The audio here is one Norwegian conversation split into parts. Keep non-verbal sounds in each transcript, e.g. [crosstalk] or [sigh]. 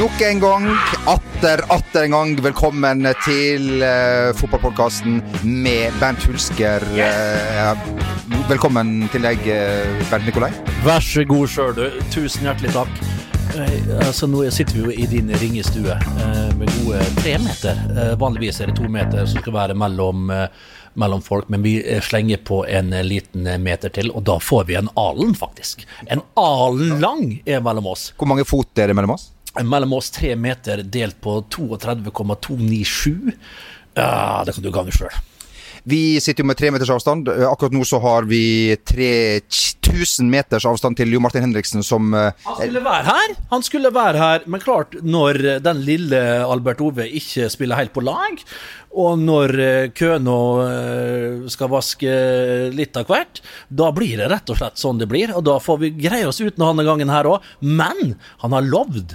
Nok en gang, atter, atter en gang, velkommen til uh, fotballpodkasten med Bernt Hulsker. Uh, velkommen til deg, uh, Bernt Nikolai. Vær så god sjøl, du. Tusen hjertelig takk. Uh, altså, nå sitter vi jo i din ringestue eh, med gode tre meter. Eh, vanligvis er det to meter som skal være mellom, eh, mellom folk, men vi eh, slenger på en eh, liten meter til, og da får vi en alen, faktisk. En alen lang er mellom oss. Hvor mange fot er det mellom oss? Mellom oss tre meter delt på 32,297. Ja, det kan du gange sjøl. Vi sitter jo med tre meters avstand. Akkurat nå så har vi 3000 meters avstand til Jo Martin Henriksen, som uh, Han skulle være her, han skulle være her, men klart, når den lille Albert Ove ikke spiller helt på lag, og når Køno skal vaske litt av hvert, da blir det rett og slett sånn det blir. Og da får vi greie oss uten han denne gangen her òg. Men han har lovd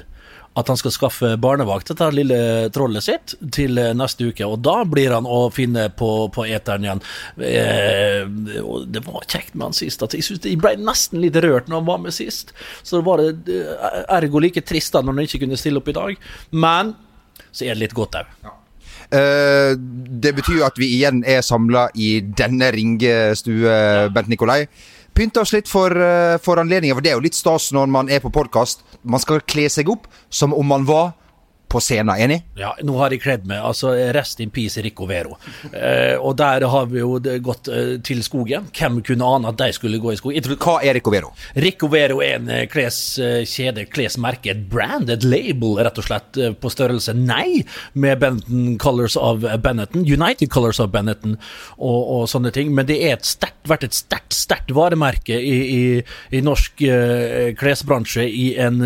at han skal skaffe barnevakt, dette lille trollet sitt, til neste uke. Og da blir han å finne på, på eteren igjen. Eh, og det var kjekt med han sist. At jeg synes Jeg ble nesten litt rørt når han var med sist. Så det var det ergo like trist da når han ikke kunne stille opp i dag. Men så er det litt godt òg. Ja. Uh, det betyr jo at vi igjen er samla i denne ringestue, ja. Bent Nikolai pynta oss litt for, uh, for anledningen, for det er jo litt stas når man er på podkast. Man skal kle seg opp som om man var på scenen, enig? Ja, nå har jeg kledd meg. altså Rest in peace Rico Vero. Eh, og der har vi jo gått eh, til skogen. Hvem kunne ane at de skulle gå i skogen? Tror... Hva er Rico Vero? Rico Vero er en kleskjede, klesmerke, et brand, et label, rett og slett, på størrelse nei med Benetton Colors of Benetton, United Colors of Benetton og, og sånne ting. Men det er et sterkt, vært et sterkt, sterkt varemerke i, i, i norsk eh, klesbransje i en,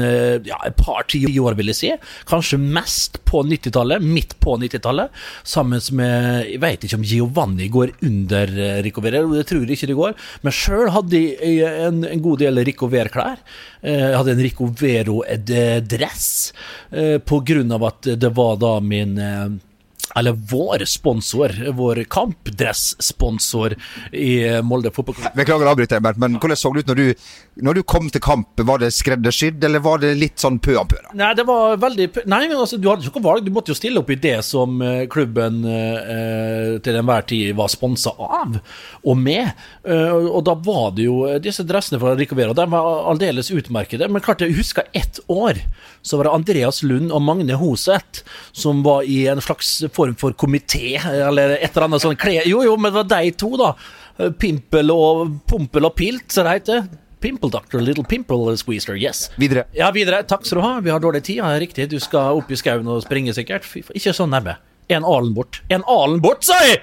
ja, et par tiår, vil jeg si. Kanskje mest på 90-tallet, midt på 90-tallet, sammen med Jeg vet ikke om Giovanni går under Rico Ver, det tror jeg ikke det går. Men sjøl hadde jeg en, en, god del Rico Ver-klær. Jeg hadde en Rico Vero-dress, på grunn av at det var da min eller vår sponsor, vår kampdress-sponsor i Molde fotballklubb. Beklager å avbryte, Bernt, men hvordan så det ut når du, når du kom til kamp? Var det skreddersydd, eller var det litt sånn pø pø? Nei, det var veldig Nei, men altså, du hadde ikke noe valg. Du måtte jo stille opp i det som klubben eh, til enhver tid var sponsa av og med. Eh, og da var det jo disse dressene fra Ricovero. De var aldeles utmerkede. Men klart, jeg husker ett år. Så var det Andreas Lund og Magne Hoseth som var i en slags form for komité, eller et eller annet sånn kle... Jo, jo, men det var de to, da. Pimpel og Pompel og Pilt, som det heter. Pimple Doctor, Little Pimple Squeezer, yes. Videre. Ja, videre. Takk skal du ha. Vi har dårlig tid, ja, riktig. Du skal opp i skauen og springe, sikkert. Ikke så nærme. En alen bort. En alen bort, sa jeg!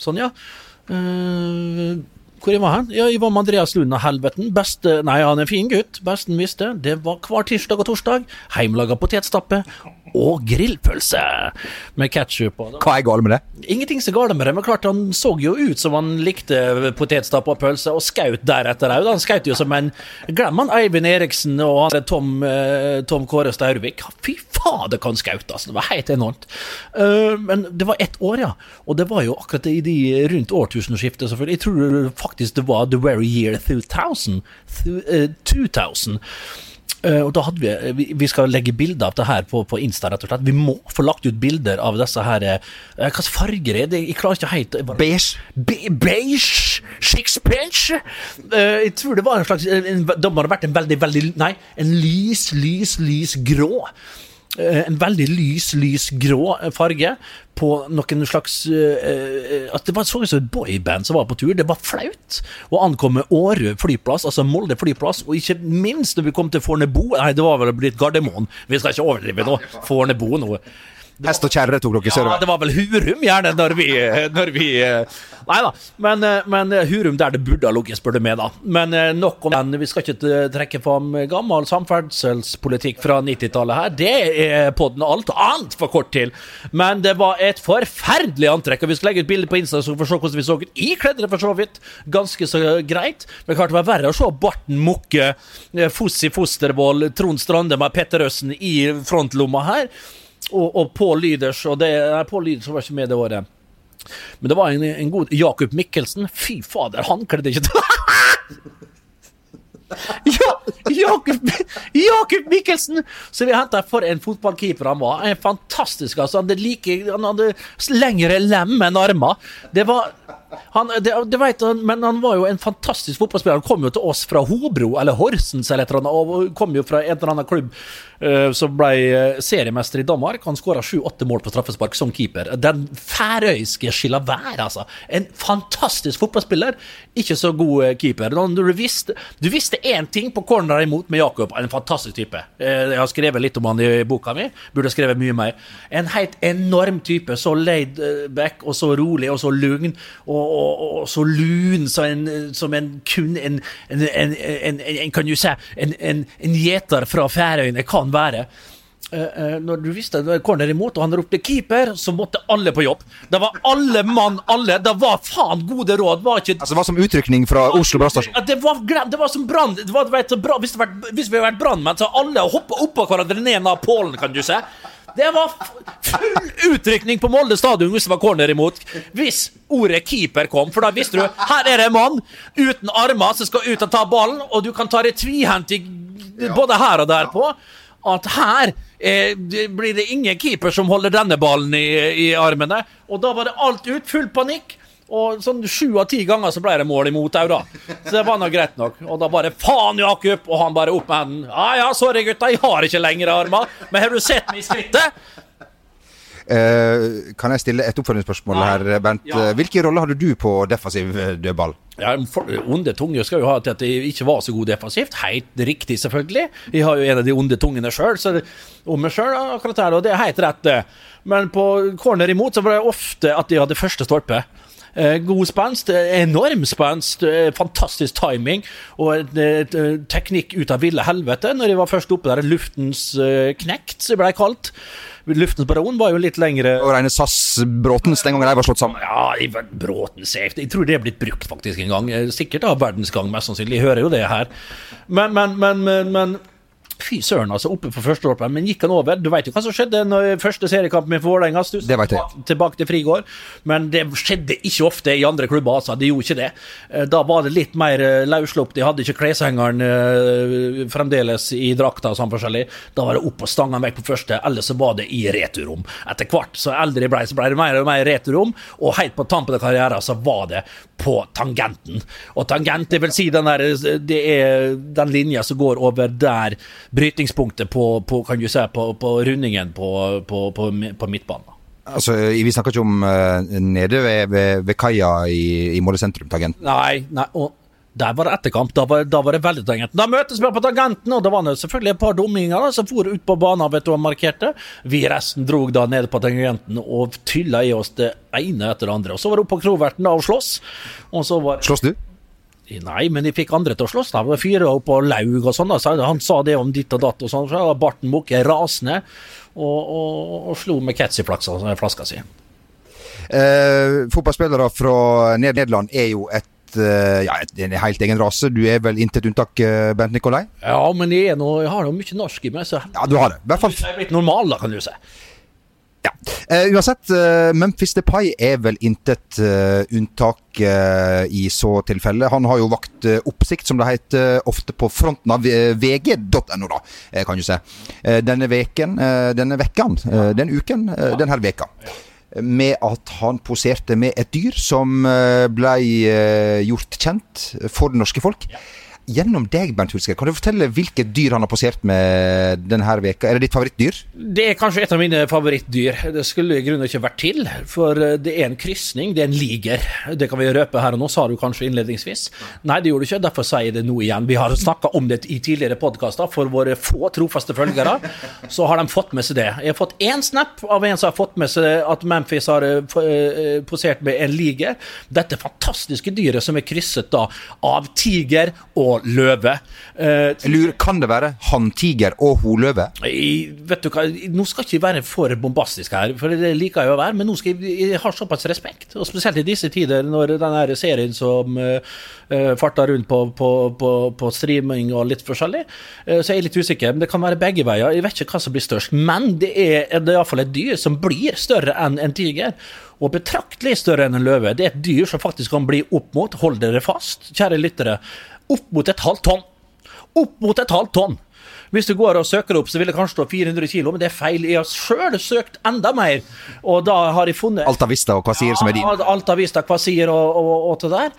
Sånn, ja. Uh, hvor jeg var hen? Ja, jeg var med Andreas Lund av Helveten. Beste Nei, han er en fin gutt. Besten visste. Det var hver tirsdag og torsdag. Heimlaga potetstappe og grillpølse med ketsjup. Hva er galt med det? Ingenting som er galt med det, men klart han så jo ut som han likte potetstappe og pølse, og skaut deretter òg. Han skaut jo som en Glem han Eivind Eriksen og han Tom, eh, Tom Kåre Staurvik. Fy fader, kan skaut, altså. Det var helt enormt. Uh, men det var ett år, ja. Og det var jo akkurat i de rundt årtusenskiftet, selvfølgelig. Jeg tror faktisk det var the very year 2000. 2000. Uh, og da hadde vi, vi, vi skal legge bilder av det her på, på, Insta, rett og slett. Vi må få lagt ut bilder av disse her uh, Hva slags farger er det? Jeg klarer ikke helt Beige. Be, beige? Sixpence? Uh, jeg tror det var en slags en, Det må ha vært en veldig, veldig Nei, en lys, lys, lys grå. En veldig lys, lys grå farge på noen slags uh, At det var så ut som et boyband som var på tur. Det var flaut å ankomme Årø flyplass, altså Molde flyplass, og ikke minst når vi kom til Fornebu. Nei, det var vel blitt Gardermoen. Vi skal ikke overdrive nå. Fornebu nå. Hest og kjerre tok dere sørover? Ja, det var vel Hurum, gjerne, når vi, når vi Nei da, men, men, Hurum der det burde ha ligget, spør du meg, da. Men nok om den. Vi skal ikke trekke fram gammel samferdselspolitikk fra 90-tallet her. Det er podden alt annet for kort til. Men det var et forferdelig antrekk, og vi skal legge ut bilde på Insta så vi får se hvordan vi så ut. i det for så vidt ganske så greit, men klart det var verre å se Barten Mokke, Fossi Fostervoll, Trond Strande med Petter Øssen i frontlomma her og, og Pål Lyders. Og det, nei, Paul Lyders var ikke med det året. Men det var en, en god Jakob Mikkelsen. Fy fader, han kledde ikke til [laughs] Ja, Jakob Jakob Mikkelsen! Så vi henta for en fotballkeeper han var. En fantastisk, altså. Han hadde, like, han hadde lengre lem enn armer. Det var han, det, det vet men han var jo en fantastisk fotballspiller. Han kom jo til oss fra Hobro, eller Horsens, eller et eller annet, og kom jo fra en eller annen klubb uh, som ble eh, seriemester i Danmark. Han skåra sju-åtte mål på straffespark som keeper. Den færøyske Chilavær, altså. En fantastisk fotballspiller. Ikke så god uh, keeper. Du visste, du visste én ting på corner imot med Jakob, en fantastisk type. Uh, jeg har skrevet litt om han i boka mi. Burde skrevet mye mer. En helt enorm type. Så laid back, og så rolig, og så lugn. og og, og, så lun som en, som en kun en, en, en, Kan du si en gjeter fra Færøyene kan være. Uh, uh, når du visste det var corner imot, og han ropte 'keeper', så måtte alle på jobb. Det var alle mann, alle. Det var faen gode råd. Var ikke Altså Det var som utrykning fra Oslo brannstasjon? Det, var, det var som brann hvis, hvis vi hadde vært brannmenn, så alle hoppa oppå hverandre ned av pålen, kan du se. Det var full utrykning på Molde stadion hvis det var corner imot. Hvis ordet keeper kom, for da visste du her er det en mann uten armer som skal ut og ta ballen, og du kan ta det tvihendt både her og der på at her eh, blir det ingen keeper som holder denne ballen i, i armene. Og da var det alt ut, full panikk. Og sånn sju av ti ganger så ble det mål imot òg, da. Så det var nå greit nok. Og da bare faen, Jakob! Og han bare opp med hendene. Ja ja, sorry gutta, jeg har ikke lengre armer. Men har du sett meg i skrittet? Uh, kan jeg stille et oppfølgingsspørsmål her, Bernt? Ja. Hvilken rolle hadde du på defensiv eh, dødball? Ja, Onde tunger skal jo ha til at jeg ikke var så god defensivt. Helt riktig, selvfølgelig. Jeg har jo en av de onde tungene sjøl, om meg sjøl akkurat her, og det er helt rett, det. Men på corner imot så var det ofte at de hadde første stolpe. Eh, god spenst, enorm spenst, eh, fantastisk timing og teknikk ut av ville helvete når jeg var først oppe der. Luftens eh, knekt, som det ble kalt. Luftens baron var jo litt lengre Og reine SAS-Bråtens den gangen de var slått sammen? Ja, Bråten safety. Jeg tror det er blitt brukt faktisk en gang. Sikkert av verdensgang, mest sannsynlig. Jeg hører jo det her. Men, men, men, men, men Fy søren, altså. Oppe på førsteåret. Men gikk han over? Du veit jo hva som skjedde når første seriekamp med Vålerenga. Det vet. Tilbake til Frigård. Men det skjedde ikke ofte i andre klubber, altså. Det gjorde ikke det. Eh, da var det litt mer eh, løsslupp. De hadde ikke kleshengeren uh, fremdeles i drakta og sånn forskjellig. Da var det opp og stanga vekk på første, eller så var det i returrom. Etter hvert så eldre jeg ble, så ble det mer og mer returrom, og helt på tampen av karrieren så var det på tangenten. Og tangent, det vil si den der, det er den linja som går over der brytningspunktet på, på, kan du si, på, på rundingen på, på midtbanen. Altså, Vi snakker ikke om uh, nede ved, ved, ved kaia i, i Molde sentrum, Tangent? Nei, nei og der var det etterkamp. Da var, da var det veldig tangent. Da møtes vi på tangenten, og det var selvfølgelig et par dumminger som for ut på banen vet du, og markerte. Vi resten drog da ned på tangenten og tylla i oss det ene etter det andre. Og Så var det opp på Kroverten og slåss. Og så var Slåss du? Nei, men de fikk andre til å slåss. da, Fyre opp på laug og sånn. Han sa det om ditt og datt og sånn. Så var Barten Bukke rasende og, og, og, slo med Ketsi-flaska si. Eh, fotballspillere fra Nederland er jo et eh, ja, en helt egen rase. Du er vel intet unntak, eh, Bent Nikolai? Ja, men jeg, noe, jeg har jo mye norsk i meg. Så ja, du har det. I hvert fall. Jeg er blitt normal, da, kan du si. Ja. Uh, uansett, uh, Memphis Depay er vel intet uh, unntak i så tilfelle. Han har jo vakt oppsikt, som det heter ofte på fronten av vg.no, da, kan du se. denne veken, denne vekkan, den uken, denne veka. Med at han poserte med et dyr som ble gjort kjent for det norske folk. Gjennom deg, Bernt Hulsker, kan du fortelle hvilket dyr han har posert med denne veka? Er det ditt favorittdyr? Det er kanskje et av mine favorittdyr. Det skulle i grunnen ikke vært til, for eh, det er en krysning. Det er en liger. Det kan vi røpe her og nå, sa du kanskje innledningsvis. Nei, det gjorde du ikke, derfor sier jeg det nå igjen. Vi har snakka om det i tidligere podkaster. For våre få trofaste følgere så har de fått med seg det. Jeg har fått én snap av en som har fått med seg at Memphis har eh, eh, posert med en liger. Dette fantastiske dyret som er krysset da av tiger og løve. Eh, Lur, kan det være hanntiger og holøve? Vet du hva, Nå skal jeg ikke være for bombastisk her, for det liker jeg å være, men nå skal jeg, jeg har såpass respekt. Og Spesielt i disse tider, når denne serien som uh, farter rundt på, på, på, på, streaming og litt forskjellig, uh, så er jeg litt usikker. Men det kan være begge veier. Jeg vet ikke hva som blir størst. Men det er, det er iallfall et dyr som blir større enn en tiger og betraktelig større enn en løve. Det er et dyr som faktisk kan bli opp mot, hold dere fast, kjære lyttere, opp mot et halvt tonn. Opp mot et halvt tonn! Hvis du går og søker opp, så vil det kanskje stå 400 kilo, men det er feil. Jeg har sjøl søkt enda mer, og da har jeg funnet Alta Vista og Kvasir som er din. Ja, Alta Vista, Kvasir og, og, og det der.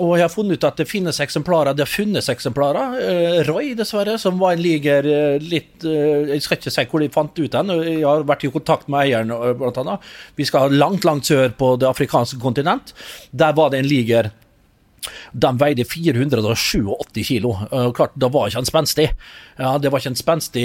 Og jeg har funnet ut at det finnes eksemplarer. Det har funnes eksemplarer. Eh, Roy, dessverre, som var en liger eh, litt eh, Jeg skal ikke si hvor de fant ut den. Jeg har vært i kontakt med eieren, blant annet. Vi skal langt, langt sør på det afrikanske kontinent. Der var det en liger de veide 487 kilo. Og klart, Da var ikke han spenstig. Ja, det var ikke en spenstig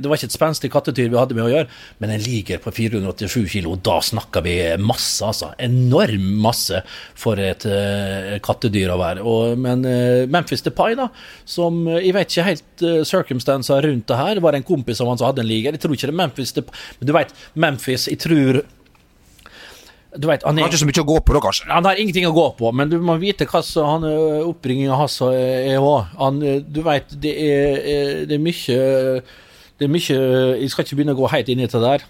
Det var ikke et spenstig kattetyr vi hadde med å gjøre, men en liger på 487 kilo, da snakker vi masse, altså. Enorm masse for et uh, kattedyr å være. Og, men uh, Memphis Depay, da, som Jeg vet ikke helt uh, circumstancer rundt det her. Var en kompis av han som hadde en liger. Jeg tror ikke det er Memphis Depay, men du vet, Memphis Jeg tror vet, han, er, han, har ikke så mye å gå på, da, kanskje? Han har ingenting å gå på, men du må vite hva han oppbringinga hans er òg. Du vet, det er, det er mye Det er mye Jeg skal ikke begynne å gå helt inn i det der.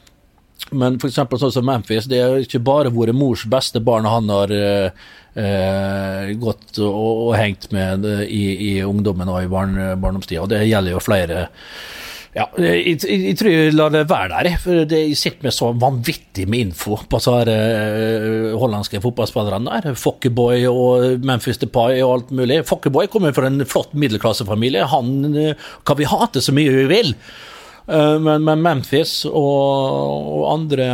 Men f.eks. sånn som Memphis, det er ikke bare vært mors beste barn han har eh, gått og, og, hengt med i, i ungdommen og i barn, barndomstida. Det gjelder jo flere ja, jeg, jeg, tror jeg lar det være der, for det, sitter med så vanvittig med info på de uh, hollandske fotballspillerne der. Fokkeboy og Memphis Depay og alt mulig. Fokkeboy kommer fra en flott middelklassefamilie. Han uh, kan vi hate så mye vi vil. Men, men, Memphis og, og, andre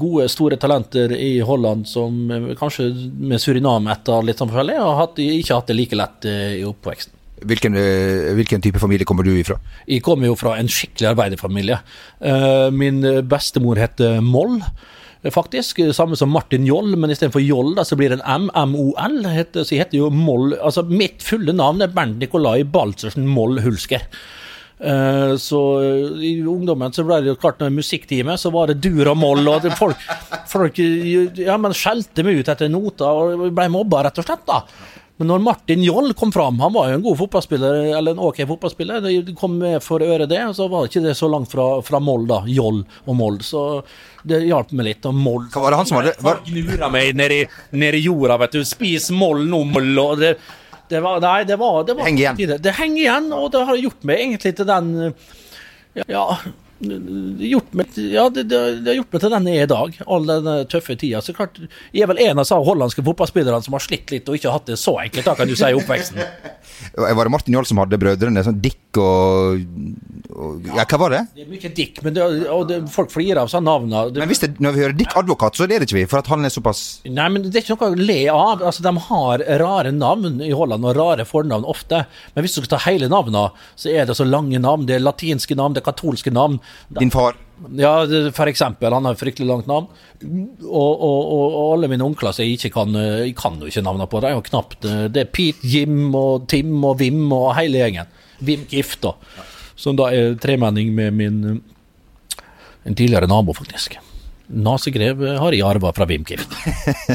gode, store talenter i Holland som kanskje med Suriname etter litt sånn forskjellig, har hatt, ikke hatt det like lett i oppveksten. Hvilken, eh, hvilken, type familie kommer du ifra? Jeg kommer jo fra en skikkelig arbeiderfamilie. Eh, min bestemor heter Moll. Faktisk, Samme som Martin Joll, men istedenfor Joll da, så blir det en M. M-O-L. Så jeg heter jo Moll Altså, mitt fulle navn er Bernt Nikolai Baltzersen Moll Hulsker. Uh, så i ungdommen så ble det jo klart når musikktime, så var det dur og moll, og folk, folk ja, men skjelte meg ut etter noter og ble mobba, rett og slett. da men når Martin Joll kom fram, han var jo en god fotballspiller, eller en ok fotballspiller, det kom med for øre det, så var ikke det så langt fra, fra Moll, da. Joll og Moll. Så det hjalp meg litt. Og Moll Hva var det han som hadde var... Gnura meg nedi, nedi jorda, vet du. Spis Moll nå, Moll, og det, det var Nei, det var, det var Henger igjen. Det henger igjen, og det har gjort meg egentlig til den Ja gjort meg, ja, det, det, det, har gjort meg til den jeg er i dag, all den tøffe tida. Så klart, Jeg er vel en av hollandske fotballspillerne som har slitt litt og ikke har hatt det så enkelt, da kan du si, i oppveksten. [laughs] Var det Martin Joll som hadde brødrene? Sånn Dick og, og, Ja, hva var det? Det er mye Dick, men det, og det, folk flirer av sånne navn. Men hvis det, når vi hører Dick advokat, så ler ikke vi, for at han er såpass Nei, men det er ikke noe å le av. Altså, De har rare navn i Holland, og rare fornavn ofte. Men hvis du skal ta hele navnene, så er det så lange navn. Det er latinske navn, det er katolske navn. Din far? Ja, for eksempel. Han har et fryktelig langt navn. Og, og, og, alle mine onkler som jeg ikke kan Jeg kan jo ikke navnene på Det er jo knapt eh, Det er Pete, Jim og Tim og Vim og hele gjengen. Vim Gift, da. Som da er tremenning med min en tidligere nabo, faktisk. Nasegrev har jeg arva fra Wim Kift.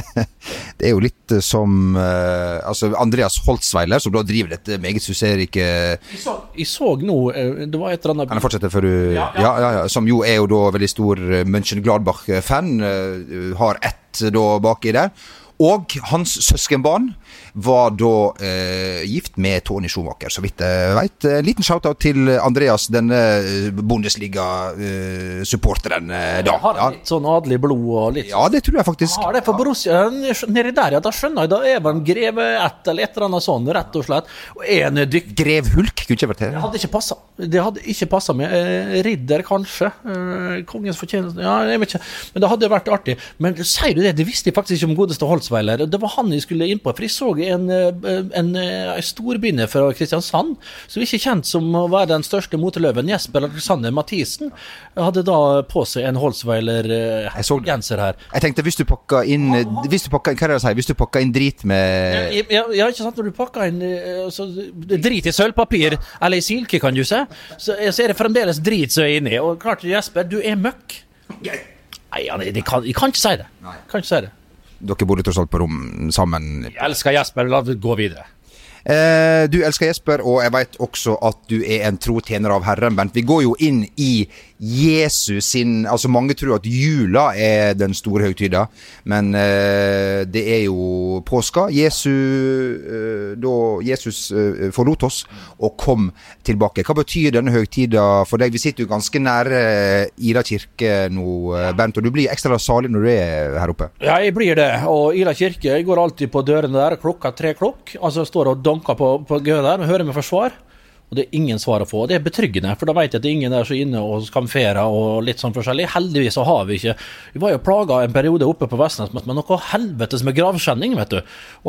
[laughs] det er jo litt eh, som uh, altså Andreas Holtzweiler, som da driver dette meget suksessrike jeg, så, jeg så nå uh, Det var et eller annet Kan jeg fortsette før du ja ja. ja, ja, Som jo er jo da veldig stor München Gladbach-fan. Uh, har ett da baki der. Og hans søskenbarn var da eh, gift med Tony Schumacher, så vidt jeg veit. Liten shout-out til Andreas, denne eh, Bundesliga-supporteren eh, da. Har han litt sånn adelig blod og litt Ja, det tror jeg faktisk. Har det for Borussia nedi der, ja. Da skjønner jeg. Da er man greve ett eller et eller annet sånn, rett og slett. Og en dykk... Grev Hulk kunne ikke vært her. Det hadde ikke passa. Det hadde ikke passa med eh, Ridder, kanskje. Eh, kongens fortjeneste Ja, jeg vet ikke. Men det hadde vært artig. Men sier du det? Det visste jeg faktisk ikke om godeste Holzweiler. Det var han jeg skulle innpå. For jeg så en, eh, en, en storbinne fra Kristiansand, som ikke er kjent som å være den største moteløven, Jesper Alexander Mathisen, hadde da på seg en Holzweiler-genser her. Jeg tenkte, hvis du pakka inn hvis du pakka, Hva er det å si? Hvis du pakka inn drit med ja, ja, ikke sant. Når du pakker inn så, drit i sølvpapir, eller i silke, kan du se, så, så er det fremdeles drit som er inni. Og klart, Jesper, du er møkk. Nei, jeg kan, jeg kan ikke si det. Kan ikke si det. Dere bodde tross alt på rom sammen. Jeg elsker Jesper. La oss gå videre. Eh, du elsker Jesper, og jeg vet også at du er en tro tjener av Herren, Bent. Vi går jo inn i Jesus sin Altså, mange tror at jula er den store høytida, men eh, det er jo påska. Jesus, eh, da Jesus forlot oss og kom tilbake. Hva betyr denne høytida for deg? Vi sitter jo ganske nære Ila kirke nå, Bent, og du blir ekstra salig når du er her oppe. Ja, jeg blir det. Og Ila kirke jeg går alltid på dørene der klokka tre klokk. Altså står og donker på, på gøet der og hører med forsvar. Og det er ingen svar å få. Det er betryggende, for da vet jeg at det er ingen der som er inne og skamferer og litt sånn forskjellig. Heldigvis så har vi ikke Vi var jo plaga en periode oppe på Vestnes med noe helvetes med gravskjenning, vet du.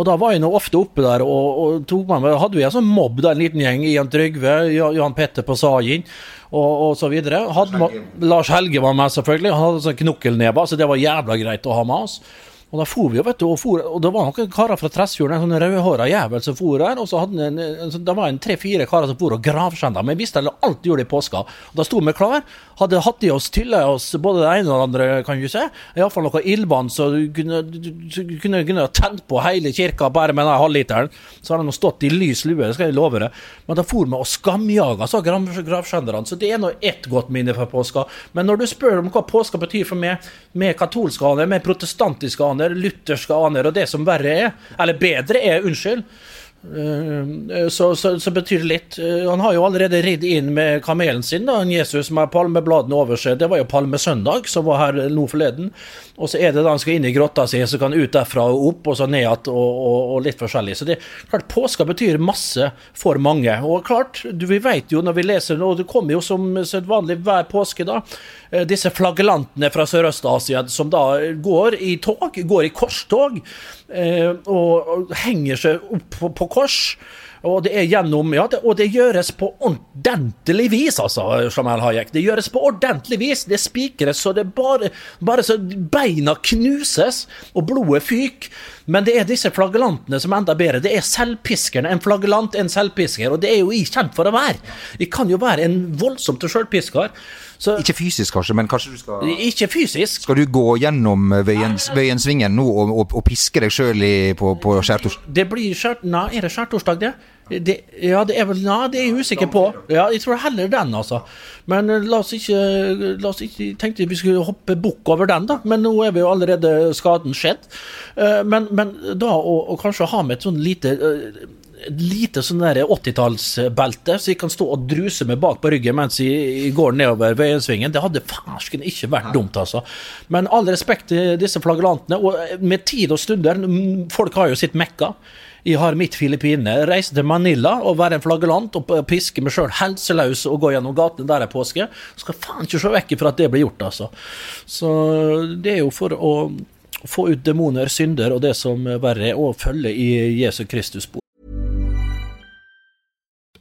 Og da var jeg nå ofte oppe der og, og tok med Hadde vi en sånn mobb da, en liten gjeng. Ian Trygve, Johan Petter på Sajin og, og så videre. Hadde, Lars Helge var med, selvfølgelig. Han hadde sånn knokkelnever, så det var jævla greit å ha med oss. Og da for vi vet du, og, for, og det var noen karer fra Tresfjorden, en sånn rødhåra jævel som for her. Og så hadde en, en, det var en tre-fire karer som for og gravskjenda. Men vi visste alt de gjorde i påska. Og da sto vi klar. Hadde hatt i oss, tylla oss både det ene og det andre, kan du se. Iallfall noe ildbånd du kunne, kunne, kunne tent på hele kirka bare med den halvliteren. Så hadde de stått i lys lue, det skal jeg love deg. Men da for vi og skamjaga så gravskjenderne. Så det er nå ett godt minne fra påska. Men når du spør om hva påska betyr for meg, med katolske aner, med protestantiske aner aner, lutherske aner, og det som verre er, eller bedre er, unnskyld, så, så, så, betyr det litt. Eh, han har jo allerede ridd inn med kamelen sin, da, Jesus med palmebladene over seg. Det var jo palmesøndag som var her nå forleden. Og så er det da han skal inn i grotta si, så kan han ut derfra og opp, og så ned igjen, og, og, og, litt forskjellig. Så det klart, påska betyr masse for mange. Og klart, du, vi vet jo når vi leser, og det kommer jo som sedvanlig hver påske, da, eh, disse flagellantene fra Sørøst-Asia som da går i tog, går i korstog, eh, og, og henger seg opp på, på kors. Og det er gjennom Ja, det, og det gjøres på ordentlig vis, altså, Jamal Hayek. Det gjøres på ordentlig vis. Det spikres så det bare, bare så beina knuses, og blodet fyker. Men det er disse flagellantene som er enda bedre. Det er selvpiskerne. En flagellant en selvpisker, og det er jo jeg kjent for å være. Jeg kan jo være en voldsomt sjølpisker. Så, ikke fysisk, kanskje, men kanskje du skal Ikke fysisk. Skal du gå gjennom Vøyensvingen nå og, og, og, piske deg sjøl på, på skjærtorsdag? Det blir skjært... Nei, er det skjærtorsdag, det? Det, ja, det er vel Nei, det er jeg usikker på. Ja, jeg tror heller den, altså. Men uh, la oss ikke La oss ikke tenkte vi skulle hoppe bukk over den, da. Men nå er vi jo allerede skaden skjedd. Uh, men, men, da å, kanskje ha med et sånn lite lite sånn 80-tallsbelte, så jeg kan stå og druse meg bak på ryggen mens jeg går nedover Vøyensvingen. Det hadde fersken ikke vært dumt, altså. Men all respekt til disse flagrantene. Og med tid og stunder, folk har jo sitt mekka. Jeg har mitt Filippinene. Reise til Manila og være en flaggelant og piske meg sjøl helseløs og gå gjennom gatene der er påske. Skal faen ikke se vekk fra at det blir gjort, altså. Så det er jo for å få ut demoner, synder og det som verre er, og følge i Jesu Kristus spor.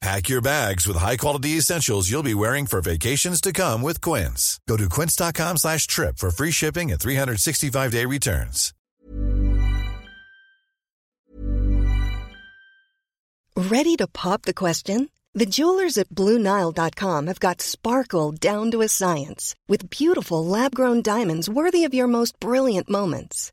Pack your bags with high-quality essentials you'll be wearing for vacations to come with Quince. Go to quince.com slash trip for free shipping and 365-day returns. Ready to pop the question? The jewelers at BlueNile.com have got sparkle down to a science with beautiful lab-grown diamonds worthy of your most brilliant moments.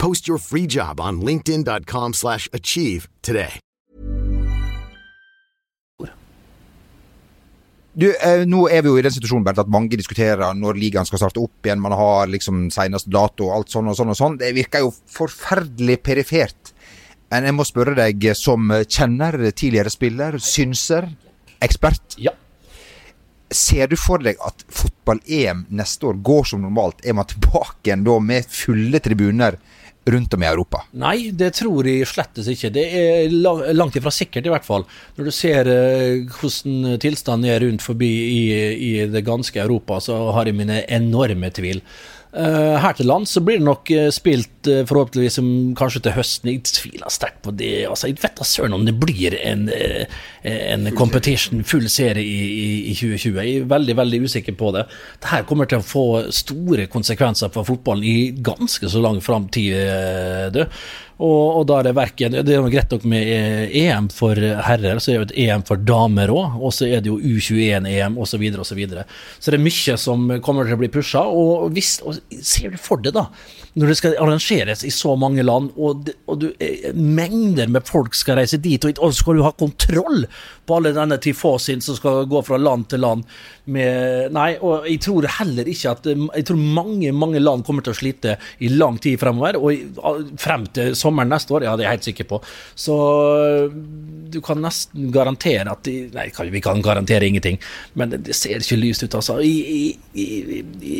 Post your free job on linkedin.com/achieve slash achieve today. Du, eh, nå er vi jo i den situasjonen Bernt, at mange diskuterer når ligaen skal starte opp igjen. Man har liksom seneste dato og alt sånn og sånn og sånn. Det virker jo forferdelig perifert. Men jeg må spørre deg som kjenner, tidligere spiller, synser, ekspert. Ja. Ser du for deg at fotball-EM neste år går som normalt? Er man tilbake igjen da med fulle tribuner rundt om i Europa? Nei, det tror jeg slettes ikke. Det er langt ifra sikkert, i hvert fall. Når du ser eh, hvordan tilstanden er rundt forbi i, i det ganske Europa, så har jeg mine enorme tvil. Eh, her til lands så blir det nok eh, spilt eh, forhåpentligvis kanskje til høsten. Jeg tviler sterkt på det. Altså, jeg vet da søren om det blir en, en competition, full serie i, i, i 2020. Jeg er veldig veldig usikker på det. Dette kommer til å få store konsekvenser for fotballen i ganske så lang framtid. Og, og da er det verken Det er jo greit nok med eh, EM for herrer, så er det jo et EM for damer òg. Og så er det jo U21-EM osv. Så, videre, og så, videre. så det er mye som kommer til å bli pusha. Og, hvis, og ser du for deg, da, når det skal arrangeres i så mange land, og, og du, eh, mengder med folk skal reise dit, og, og skal du ha kontroll på alle denne tifosin som skal gå fra land til land med Nei, og jeg tror heller ikke at Jeg tror mange, mange land kommer til å slite i lang tid fremover, og frem til sommeren neste år, ja, det er jeg helt sikker på. Så du kan nesten garantere at de, Nei, vi kan garantere ingenting, men det ser ikke lyst ut, altså. I, i, i, i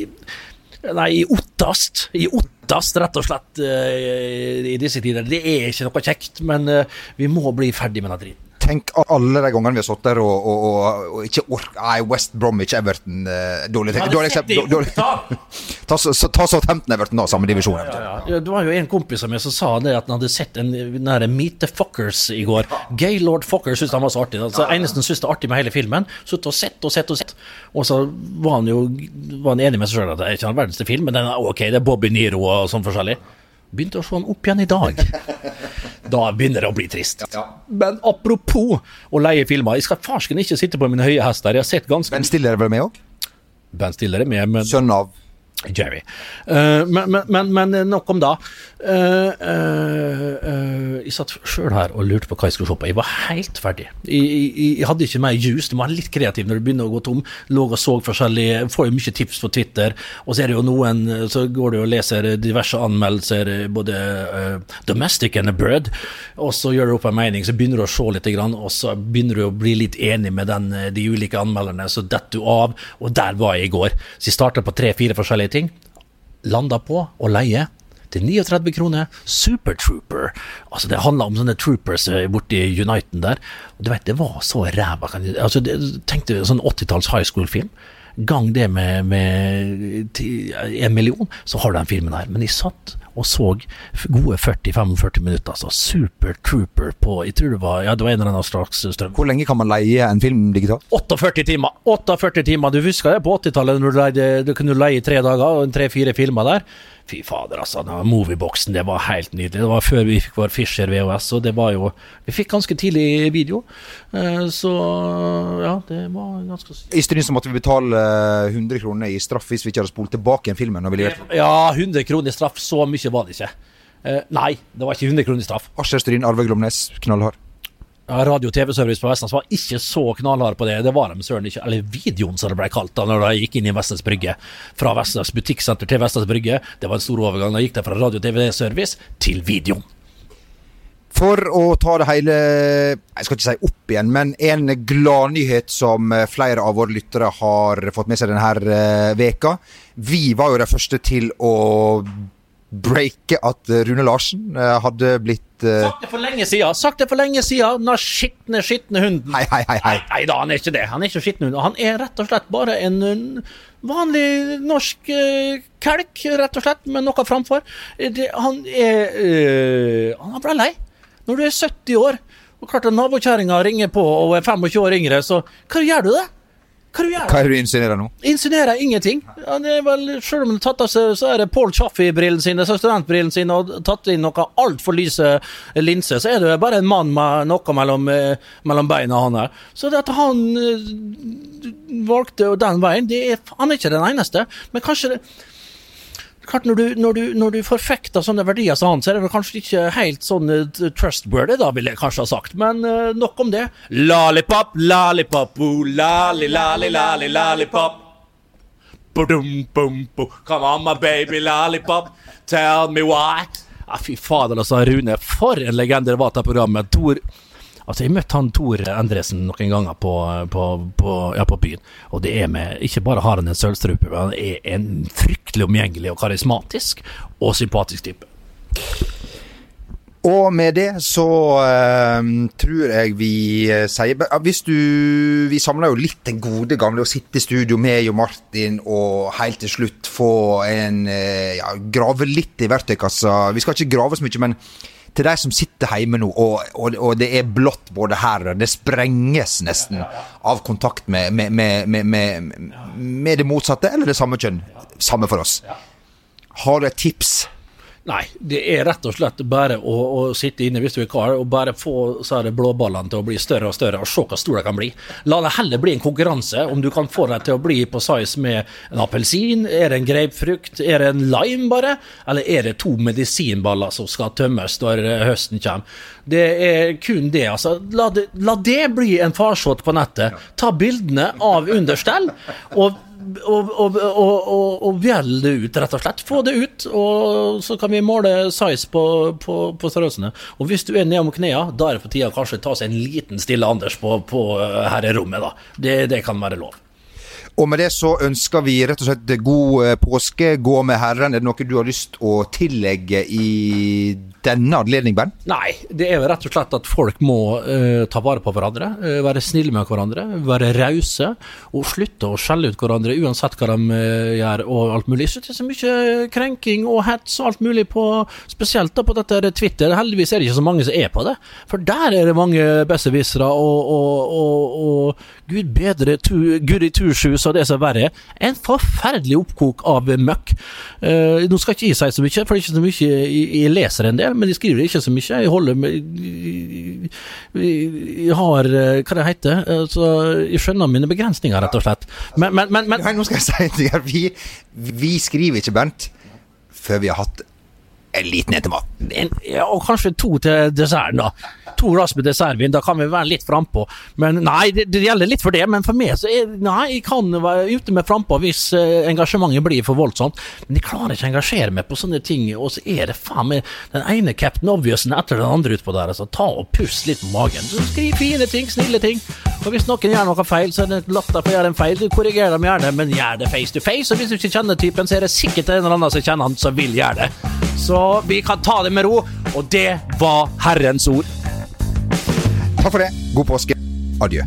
Nei, i Ottast. I Ottast, rett og slett, eh, i disse tider. Det er ikke noe kjekt, men eh, vi må bli ferdig med den driten. Tenk alle de gangene vi har sittet der og, og, og, og ikke ork... Nei, West Bromwich, Everton eh, Dårlig eksempel. [laughs] Ta, så, så, ta Southampton Everton, da. Samme divisjon. Ja, det var jo en kompis av meg som sa det at han hadde sett en nære Meet the Fuckers i går. Gaylord Fuckers syntes han var så artig. Altså, eneste han syntes det var artig med hele filmen, sittet og sett og sett og sett. Og så var han jo var han enig med seg sjøl at det er ikke den verdensste film, men den er ok, det er Bobby Niro og sånn forskjellig. Begynte å se den opp igjen i dag. Da begynner det å bli trist. Men apropos å leie filmer. Jeg skal farsken ikke sitte på min høye hester. Jeg har sett ganske Ben Stiller er vel med òg? Ben Stiller er med, men Sønn av Jerry. Uh, men, men, men, nok om da. Uh, uh, jeg satt sjøl her og lurte på hva jeg skulle se på. Jeg var helt ferdig. Jeg, jeg, jeg hadde ikke mer juice. Du må være litt kreativ når du begynner å gå tom. Lå og så forskjellig. Får jo mye tips på Twitter. Og så er det jo noen Så går du og leser diverse anmeldelser, både domestic and abroad, og så gjør du opp en mening, så begynner du å se litt, og så begynner du å bli litt enig med den, de ulike anmelderne, så detter du av. Og der var jeg i går. Så jeg starta på tre-fire forskjellige ting landa på å leie til 39 kroner Super Trooper. Altså Det handla om sånne troopers eh, borti Uniten der. Og du vet, det var så ræva. Altså, Tenk deg sånn 80-talls high school-film. Gang det med, med en million, så har du den filmen her. Men jeg satt og så gode 40-45 minutter. Altså Super Trooper på Jeg tror det var ja det var en eller annen slags strøm. Hvor lenge kan man leie en film digitalt? 48 timer! 48 timer, Du husker det på 80-tallet, når du, leide, du kunne leie tre dager og tre-fire filmer der? Fy fader, altså. Movieboxen, det var helt nydelig. Det var før vi fikk vår Fisher VHS, og det var jo Vi fikk ganske tidlig video, eh, så ja, det var ganske I Stryn så måtte vi betale eh, 100 kroner i straff hvis vi ikke hadde spolt tilbake en filmen. Ja, 100 kroner i straff, så mye var det ikke. Eh, nei, det var ikke 100 kroner i straff. Asher Stryn, Arve Glomnes, knallhard. Ja, Radio- og TV-service på Vestlands var ikke så knallhard på det. Det var de søren ikke. Eller videoen, som det ble kalt da når de gikk inn i Vestlands Brygge. Fra Vestlands butikksenter til Vestlands Brygge. Det var en stor overgang. Da gikk det fra radio- og TV-service til videoen. For å ta det hele Jeg skal ikke si opp igjen, men en gladnyhet som flere av våre lyttere har fått med seg denne eh, veka. Vi var jo de første til å breake at eh, Rune Larsen eh, hadde blitt eh, Sagt det for lenge siden! Sagt det for lenge siden! Den skitne, skitne hunden. Hei, hei, hei. hei. Nei da, han er ikke det. Han er ikke skitten hund. Han er rett og slett bare en vanlig norsk kelk, rett og slett, med noe framfor. Det, han er øh, Han ble lei. Når du er 70 år Og klart at Nabokjerringa ringer på og er 25 år yngre, så hva gjør du det? Hva du gjør Hva er det du insinuerer nå? Insinuerer ingenting. Ja, det er vel, selv om det tatt av seg, så er det Paul Chaffey-brillene sine, studentbrillene sine, og tatt inn noe altfor lyse linser, så er det bare en mann med noe mellom, eh, mellom beina han her. Så det at han eh, valgte den veien, det er, han er ikke den eneste. Men kanskje det klart når du, når, du, når du forfekter sånne verdier som han, så er det kanskje ikke helt sånn uh, trustworthy, da, ville jeg kanskje ha sagt. Men uh, nok om det. Lollipop, lollipop, oh, lolly, lolly, lolly, lollipop. Ba-dum, bum, bum. Come on, my baby, lollipop, tell me why. Ja, fy fader, altså, Rune. For en legende det var til programmet. Tor Altså, Jeg møtte han Tor Endresen noen ganger på, på, på, ja, på byen. Og det er med Ikke bare har han en sølvstrupe, men han er en fryktelig omgjengelig og karismatisk og sympatisk type. Og med det så uh, tror jeg vi uh, sier Hvis du Vi samler jo litt den gode gamle å sitte i studio med Jo Martin og helt til slutt få en uh, Ja, grave litt i verktøykassa. Vi skal ikke grave så mye, men til de som sitter hjemme nå, og, og, og det er blått både her og Det sprenges nesten av kontakt med, med, med, med, det motsatte eller det samme kjønn. Samme for oss. Har du et tips? Nei, det er rett og slett bare å, å sitte inne hvis du er kar, og bare få så blåballene til å bli større og større, og se hvor stor de kan bli. La det heller bli en konkurranse, om du kan få dem til å bli på size med en appelsin, er det en grapefrukt, er det en lime bare, eller er det to medisinballer som skal tømmes når eh, høsten kommer. Det er kun det, altså. La det, la det bli en farsott på nettet. Ta bildene av understell. og og, og, og, og bjell det ut, rett og slett. Få det ut, og så kan vi måle size på, på, på størrelsene. Og hvis du er nede om knærne, da er det på tide å kanskje ta seg en liten stille Anders på, på herrerommet, da. Det, det kan være lov. Og med det så ønsker vi rett og slett god eh, påske. Gå med Herren. Er det noe du har lyst å tillegge i denne anledning, Bernt? Nei, det er jo rett og slett at folk må uh, ta vare på hverandre. Uh, være snille med hverandre, være rause. Og slutte å skjelle ut hverandre uansett hva de uh, gjør og alt mulig. Så det er så mye krenking og hets og alt mulig på Spesielt da på dette Twitter. Heldigvis er det ikke så mange som er på det. For der er det mange besserwissere og, og, og, og gud bedre tu, two shoes og det som er verre. En forferdelig oppkok av møkk. Nå skal ikke jeg si så mye, for det er ikke så mye jeg, jeg leser en del, men de skriver ikke så mye. Jeg holder med Jeg har eh, Hva det heter Så Jeg skjønner mine begrensninger, rett og slett. Men, men, men, men. Nei, nå skal jeg si en ting her. Vi, vi skriver ikke, Bernt, før vi har hatt en liten en til maten. Ja, og kanskje to til desserten, da. To glass med dessertvin, da kan vi være litt frampå. Men nei, det, det, gjelder litt for det. Men for meg så er Nei, jeg kan være ute med frampå hvis eh, engasjementet blir for voldsomt. Men jeg klarer ikke å engasjere meg på sånne ting. Og så er det faen meg den ene Captain Obviousen etter den andre utpå der. Altså, ta og pust litt på magen. Så skriv fine ting, snille ting. Og hvis noen gjør noe feil, så er det lagt deg for å gjøre en feil. Du korrigerer dem gjerne, men gjør det face to face. Og hvis du ikke kjenner typen, så er det sikkert en eller annen som kjenner han, som vil gjøre det. Så vi kan ta det med ro. Og det var Herrens ord. Takk for det. God påske. Adjø.